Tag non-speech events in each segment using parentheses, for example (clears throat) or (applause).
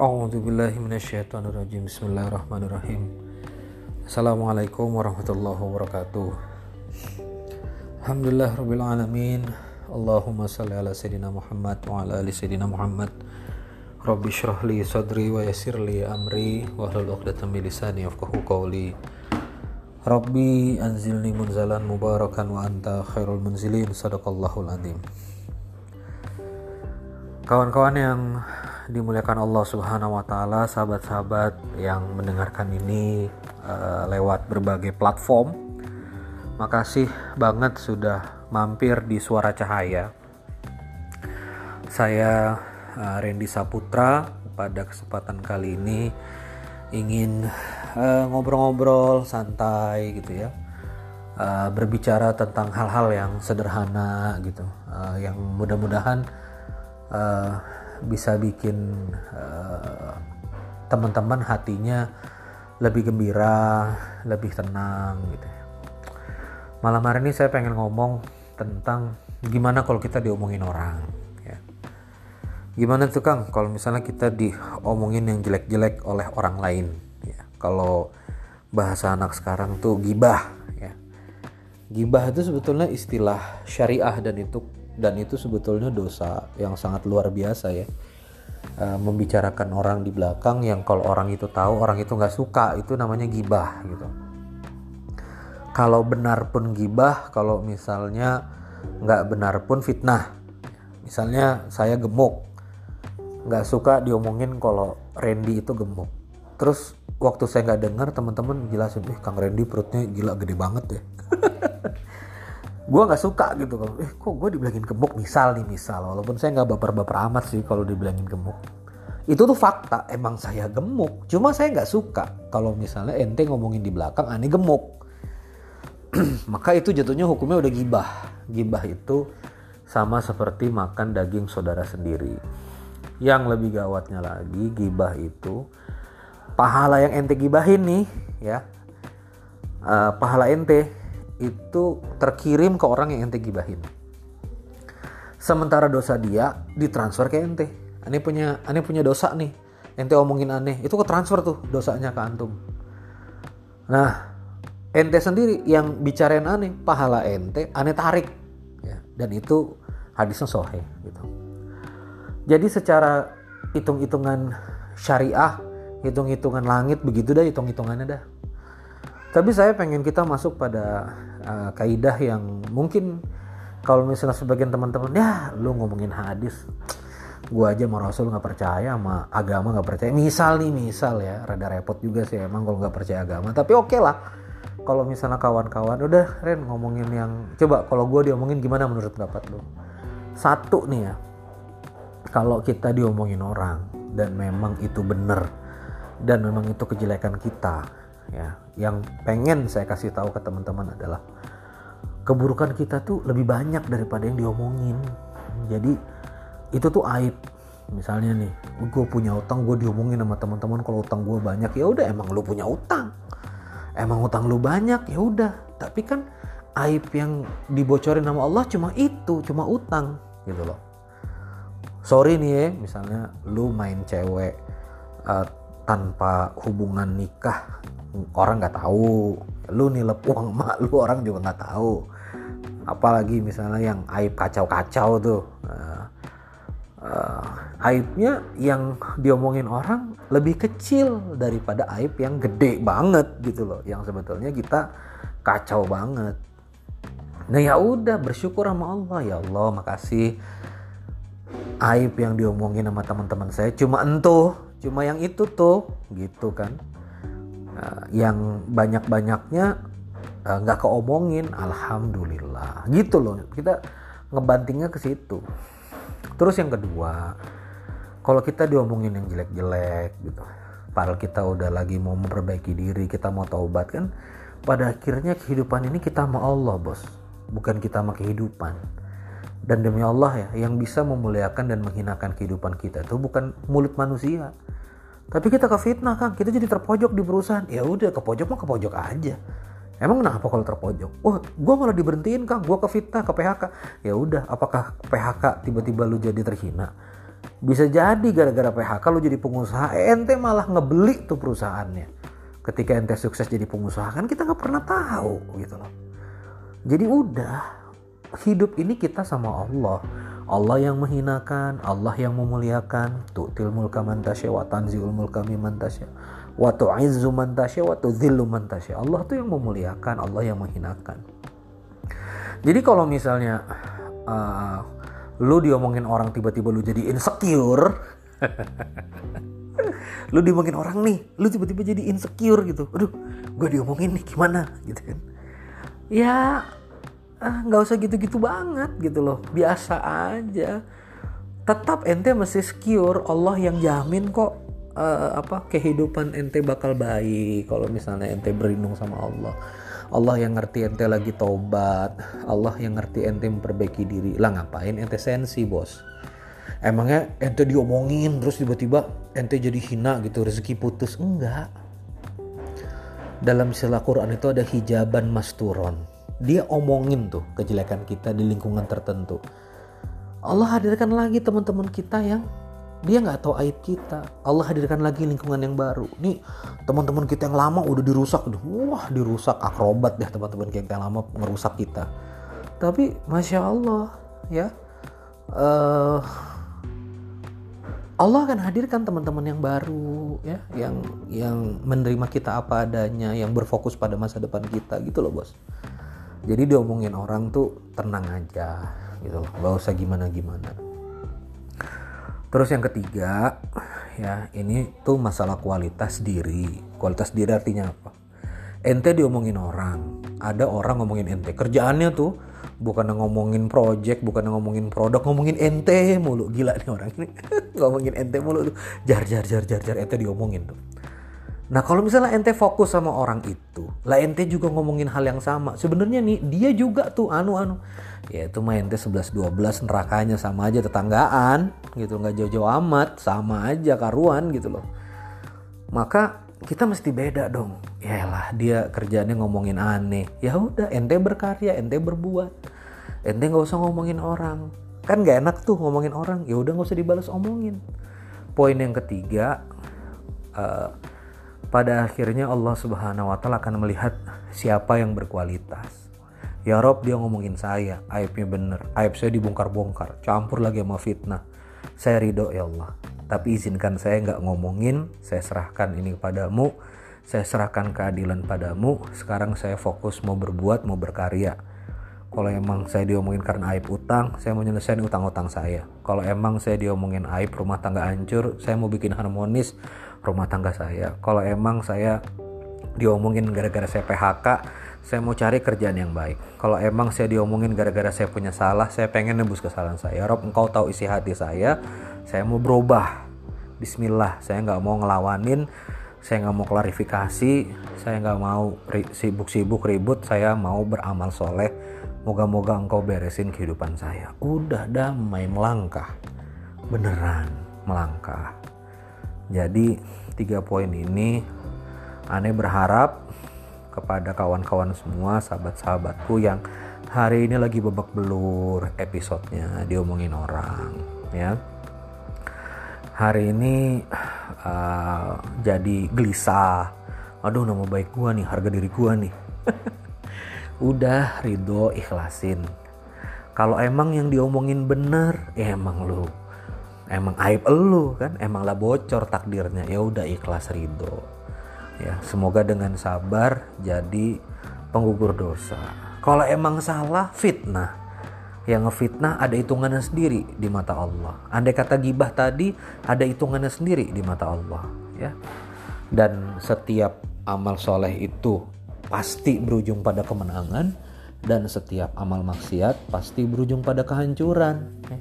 A'udzubillahiminasyaitonirrajim Bismillahirrahmanirrahim. Assalamualaikum warahmatullahi wabarakatuh. Alhamdulillah Rabbil Alamin. Allahumma salli ala Sayyidina Muhammad wa ala ali Sayyidina Muhammad. Rabbi syrah li sadri wa yasir li amri wa hlul uqdatan min lisani yafqahu qawli. Rabbi anzilni munzalan mubarakan wa anta khairul munzilin. Sadaqallahul azim. Kawan-kawan yang dimuliakan Allah Subhanahu wa taala, sahabat-sahabat yang mendengarkan ini uh, lewat berbagai platform. Makasih banget sudah mampir di Suara Cahaya. Saya uh, Randy Saputra pada kesempatan kali ini ingin ngobrol-ngobrol uh, santai gitu ya. Uh, berbicara tentang hal-hal yang sederhana gitu, uh, yang mudah-mudahan uh, bisa bikin uh, teman-teman hatinya lebih gembira, lebih tenang gitu. Malam hari ini saya pengen ngomong tentang gimana kalau kita diomongin orang. Ya. Gimana tuh Kang kalau misalnya kita diomongin yang jelek-jelek oleh orang lain. Ya. Kalau bahasa anak sekarang tuh gibah. Ya. Gibah itu sebetulnya istilah syariah dan itu dan itu sebetulnya dosa yang sangat luar biasa ya. E, membicarakan orang di belakang yang kalau orang itu tahu orang itu nggak suka itu namanya gibah gitu. Kalau benar pun gibah kalau misalnya nggak benar pun fitnah. Misalnya saya gemuk nggak suka diomongin kalau Randy itu gemuk. Terus waktu saya nggak dengar teman-teman jelasin eh Kang Randy perutnya gila gede banget ya (laughs) gue nggak suka gitu kalau eh kok gue dibilangin gemuk? Misal nih misal. Walaupun saya nggak baper-baper amat sih kalau dibilangin gemuk. Itu tuh fakta. Emang saya gemuk. Cuma saya nggak suka kalau misalnya ente ngomongin di belakang aneh gemuk. (clears throat) Maka itu jatuhnya hukumnya udah gibah. Gibah itu sama seperti makan daging saudara sendiri. Yang lebih gawatnya lagi gibah itu pahala yang ente gibahin nih ya. Uh, pahala ente itu terkirim ke orang yang ente gibahin. Sementara dosa dia ditransfer ke ente. Ane punya ane punya dosa nih. Ente omongin aneh, itu ke transfer tuh dosanya ke antum. Nah, ente sendiri yang bicarain aneh, pahala ente aneh tarik. Ya, dan itu hadisnya sohe gitu. Jadi secara hitung-hitungan syariah, hitung-hitungan langit begitu dah hitung-hitungannya dah. Tapi saya pengen kita masuk pada uh, kaidah yang mungkin kalau misalnya sebagian teman-teman ya lu ngomongin hadis gue aja sama Rasul nggak percaya sama agama nggak percaya. Misal nih misal ya rada repot juga sih emang kalau nggak percaya agama tapi oke okay lah. Kalau misalnya kawan-kawan udah Ren ngomongin yang coba kalau gue diomongin gimana menurut pendapat lu? Satu nih ya kalau kita diomongin orang dan memang itu bener dan memang itu kejelekan kita ya yang pengen saya kasih tahu ke teman-teman adalah keburukan kita tuh lebih banyak daripada yang diomongin. Jadi itu tuh aib. Misalnya nih gue punya utang gue diomongin sama teman-teman kalau utang gue banyak ya udah emang lu punya utang. Emang utang lu banyak ya udah. Tapi kan aib yang dibocorin sama Allah cuma itu cuma utang gitu loh. Sorry nih ya misalnya lu main cewek uh, tanpa hubungan nikah orang nggak tahu. Lu nih uang (laughs) emak lu orang juga nggak tahu. Apalagi misalnya yang aib kacau-kacau tuh. Uh, uh, aibnya yang diomongin orang lebih kecil daripada aib yang gede banget gitu loh. Yang sebetulnya kita kacau banget. Nah ya udah bersyukur sama Allah. Ya Allah makasih. Aib yang diomongin sama teman-teman saya cuma entuh cuma yang itu tuh gitu kan uh, yang banyak-banyaknya eh, nggak uh, keomongin alhamdulillah. Gitu loh kita ngebantingnya ke situ. Terus yang kedua kalau kita diomongin yang jelek-jelek gitu padahal kita udah lagi mau memperbaiki diri kita mau taubat kan pada akhirnya kehidupan ini kita sama Allah bos. Bukan kita sama kehidupan. Dan demi Allah ya yang bisa memuliakan dan menghinakan kehidupan kita itu bukan mulut manusia tapi kita ke fitnah kang, kita jadi terpojok di perusahaan. Ya udah ke pojok mah ke pojok aja. Emang kenapa kalau terpojok? Oh, gue malah diberhentiin kang, gue ke fitnah, ke PHK. Ya udah, apakah PHK tiba-tiba lu jadi terhina? bisa jadi gara-gara PHK lu jadi pengusaha ente malah ngebeli tuh perusahaannya ketika ente sukses jadi pengusaha kan kita nggak pernah tahu gitu loh jadi udah hidup ini kita sama Allah Allah yang menghinakan Allah yang memuliakan. Tu'til mulka man tasya wa tanziul mulka mimman tasya. Wa tu'izzu man tasya wa tudzillu man tasya. Allah tuh yang memuliakan Allah yang menghinakan. Jadi kalau misalnya uh, lu diomongin orang tiba-tiba lu jadi insecure (laughs) lu diomongin orang nih lu tiba-tiba jadi insecure gitu. Aduh gue diomongin nih gimana? Gitu kan. Ya ah, nggak usah gitu-gitu banget gitu loh. Biasa aja. Tetap ente mesti secure. Allah yang jamin kok uh, apa kehidupan ente bakal baik kalau misalnya ente berlindung sama Allah. Allah yang ngerti ente lagi tobat Allah yang ngerti ente memperbaiki diri. Lah ngapain ente sensi bos? Emangnya ente diomongin terus tiba-tiba ente jadi hina gitu rezeki putus? Enggak. Dalam istilah Quran itu ada hijaban masturon dia omongin tuh kejelekan kita di lingkungan tertentu. Allah hadirkan lagi teman-teman kita yang dia nggak tahu aib kita. Allah hadirkan lagi lingkungan yang baru. Nih teman-teman kita yang lama udah dirusak. Wah dirusak. Akrobat deh teman-teman kita yang lama merusak kita. Tapi masya Allah ya uh, Allah akan hadirkan teman-teman yang baru ya yang yang menerima kita apa adanya yang berfokus pada masa depan kita. Gitu loh bos jadi diomongin orang tuh tenang aja gitu loh. Gak usah gimana gimana terus yang ketiga ya ini tuh masalah kualitas diri. Kualitas diri artinya apa? Ente diomongin orang. Ada orang ngomongin ente. Kerjaannya tuh bukan ngomongin project bukan ngomongin produk ngomongin ente mulu. Gila nih orang ini. (laughs) Ngomongin ente mulu tuh. Jar jar jar jar jar ente diomongin tuh nah kalau misalnya ente fokus sama orang itu lah ente juga ngomongin hal yang sama. Sebenarnya nih dia juga tuh anu anu. Ya itu mah ente 11 12 nerakanya sama aja tetanggaan gitu. Nggak jauh-jauh amat sama aja karuan gitu loh. Maka kita mesti beda dong. Ya lah dia kerjanya ngomongin aneh. Ya udah ente berkarya ente berbuat. Ente nggak usah ngomongin orang. Kan gak enak tuh ngomongin orang. Ya udah nggak usah dibalas omongin. Poin yang ketiga uh, pada akhirnya Allah Subhanahu Wa Taala akan melihat siapa yang berkualitas. Ya Rob dia ngomongin saya aibnya bener aib saya dibongkar-bongkar campur lagi sama fitnah. Saya ridho ya Allah. Tapi izinkan saya nggak ngomongin saya serahkan ini kepadamu saya serahkan keadilan padamu. Sekarang saya fokus mau berbuat mau berkarya kalau emang saya diomongin karena aib utang saya mau nyelesain utang-utang saya kalau emang saya diomongin aib rumah tangga hancur saya mau bikin harmonis rumah tangga saya kalau emang saya diomongin gara-gara saya PHK saya mau cari kerjaan yang baik. Kalau emang saya diomongin gara-gara saya punya salah, saya pengen nebus kesalahan saya. Rob, engkau tahu isi hati saya, saya mau berubah. Bismillah, saya nggak mau ngelawanin, saya nggak mau klarifikasi, saya nggak mau sibuk-sibuk ribut, saya mau beramal soleh. Moga-moga engkau beresin kehidupan saya. Udah damai melangkah, beneran melangkah. Jadi tiga poin ini, aneh berharap kepada kawan-kawan semua, sahabat-sahabatku yang hari ini lagi babak belur episodenya diomongin orang, ya hari ini uh, jadi gelisah aduh nama baik gua nih harga diri gua nih (laughs) udah ridho ikhlasin. Kalau emang yang diomongin bener ya emang lu. Emang aib lu kan? Emang lah bocor takdirnya. Ya udah ikhlas ridho. Ya semoga dengan sabar jadi penggugur dosa. Kalau emang salah fitnah. Yang ngefitnah ada hitungannya sendiri di mata Allah. Andai kata gibah tadi ada hitungannya sendiri di mata Allah, ya. Dan setiap amal soleh itu pasti berujung pada kemenangan dan setiap amal maksiat pasti berujung pada kehancuran. Ya.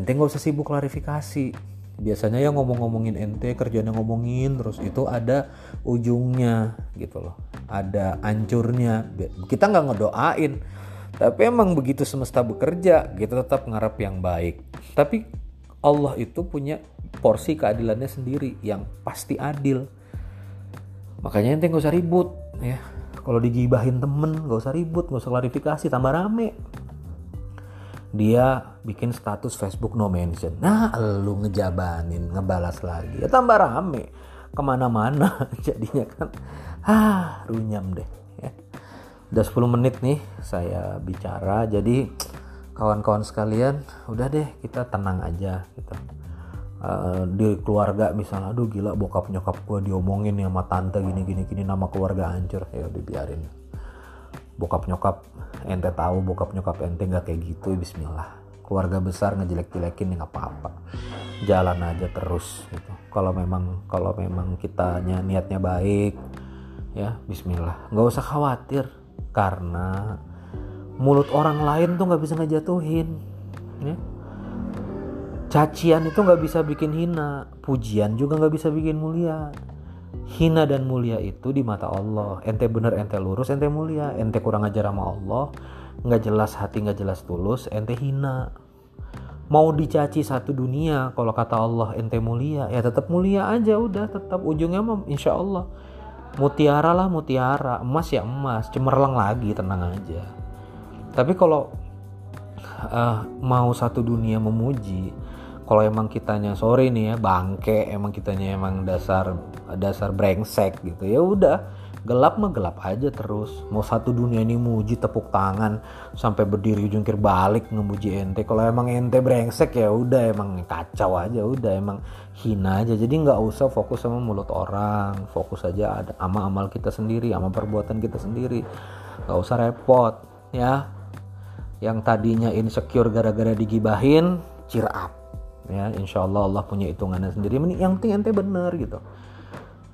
Ente nggak usah sibuk klarifikasi. Biasanya yang ngomong-ngomongin ente kerjanya ngomongin terus itu ada ujungnya gitu loh. Ada hancurnya. Kita nggak ngedoain tapi emang begitu semesta bekerja, kita tetap ngarep yang baik. Tapi Allah itu punya porsi keadilannya sendiri yang pasti adil. Makanya ente gak usah ribut ya. Kalau digibahin temen gak usah ribut, gak usah klarifikasi, tambah rame. Dia bikin status Facebook no mention. Nah lu ngejabanin ngebalas lagi. Ya tambah rame. Ke mana-mana (laughs) jadinya kan. Ah runyam deh ya. Udah 10 menit nih saya bicara. Jadi kawan-kawan sekalian udah deh kita tenang aja gitu uh, di keluarga misalnya aduh gila bokap nyokap gue diomongin ya sama tante gini gini gini nama keluarga hancur. Ya udah biarin. Bokap nyokap ente tahu bokap nyokap ente nggak kayak gitu Bismillah. Keluarga besar ngejelek-jelekin ya nggak apa-apa. Jalan aja terus gitu. Kalau memang kalau memang kitanya niatnya baik ya Bismillah. Nggak usah khawatir karena mulut orang lain tuh nggak bisa ngejatuhin ya cacian itu nggak bisa bikin hina pujian juga nggak bisa bikin mulia. Hina dan mulia itu di mata Allah. Ente bener ente lurus ente mulia. Ente kurang ajar sama Allah nggak jelas hati nggak jelas tulus ente hina. Mau dicaci satu dunia kalau kata Allah ente mulia ya tetap mulia aja udah tetap ujungnya mah insya Allah. Mutiara lah mutiara. Emas ya emas cemerlang lagi tenang aja. Tapi kalau uh, mau satu dunia memuji kalau emang kitanya sorry nih ya bangke emang kitanya emang dasar dasar brengsek gitu ya udah. Gelap mah gelap aja terus. Mau satu dunia ini muji tepuk tangan sampai berdiri jungkir balik ngemuji ente. Kalau emang ente brengsek ya udah emang kacau aja udah emang hina aja. Jadi nggak usah fokus sama mulut orang fokus aja ada ama amal kita sendiri ama perbuatan kita sendiri. Nggak usah repot ya. Yang tadinya insecure gara-gara digibahin cheer up ya insya Allah Allah punya hitungannya sendiri. Yang penting ente bener gitu.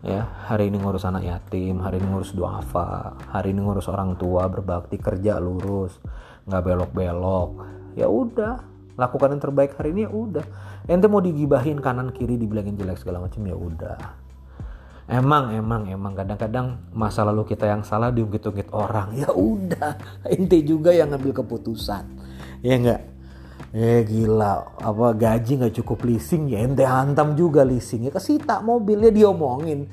Ya hari ini ngurus anak yatim hari ini ngurus duafa hari ini ngurus orang tua berbakti kerja lurus nggak belok-belok. Ya udah lakukan yang terbaik hari ini ya udah. Ente mau digibahin kanan kiri dibilangin jelek segala macam ya udah. Emang emang emang. Kadang-kadang masa lalu kita yang salah diungkit-ungkit orang ya udah. (laughs) Ente juga yang ngambil keputusan. Ya enggak Eh gila, apa gaji nggak cukup leasing? Ya ente hantam juga leasing. Ya kesita mobilnya diomongin.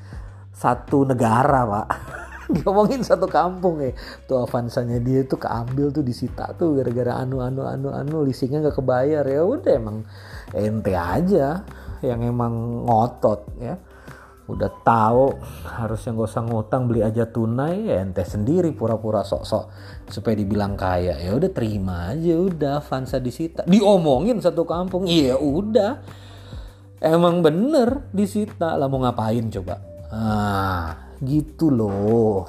Satu negara pak. (laughs) Diomongin satu kampung ya. Tuh Avanzanya dia tuh keambil tuh disita tuh gara-gara anu anu anu anu. Leasingnya nggak kebayar. Ya udah emang ente aja yang emang ngotot ya udah tahu harusnya gak usah ngutang beli aja tunai ya ente sendiri pura-pura sok-sok supaya dibilang kaya. Ya udah terima aja udah Vansa disita. Diomongin satu kampung iya udah. Emang bener disita. Lah mau ngapain coba? Ah gitu loh.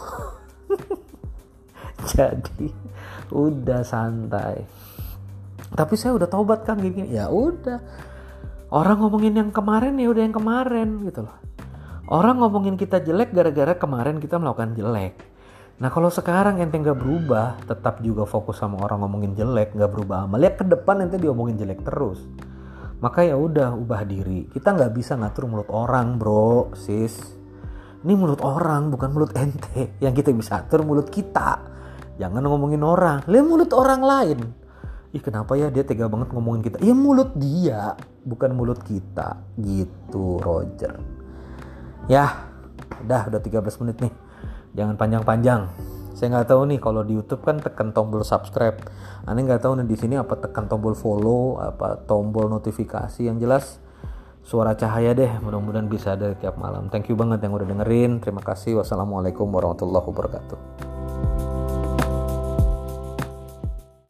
(laughs) Jadi udah santai. Tapi saya udah taubat kan gini. Ya udah. Orang ngomongin yang kemarin ya udah yang kemarin gitu loh Orang ngomongin kita jelek gara-gara kemarin kita melakukan jelek. Nah kalau sekarang ente nggak berubah, tetap juga fokus sama orang ngomongin jelek, nggak berubah amal. Lihat ke depan ente diomongin jelek terus. Maka ya udah ubah diri. Kita nggak bisa ngatur mulut orang, bro, sis. Ini mulut orang, bukan mulut ente. Yang kita bisa atur mulut kita. Jangan ngomongin orang. Lihat mulut orang lain. Ih kenapa ya dia tega banget ngomongin kita? Ya mulut dia, bukan mulut kita. Gitu, Roger ya udah udah 13 menit nih. Jangan panjang-panjang. Saya nggak tahu nih kalau di YouTube kan tekan tombol subscribe. Aneh nggak tahu nih di sini apa tekan tombol follow apa tombol notifikasi yang jelas. Suara cahaya deh mudah-mudahan bisa ada tiap malam. Thank you banget yang udah dengerin. Terima kasih. Wassalamualaikum warahmatullahi wabarakatuh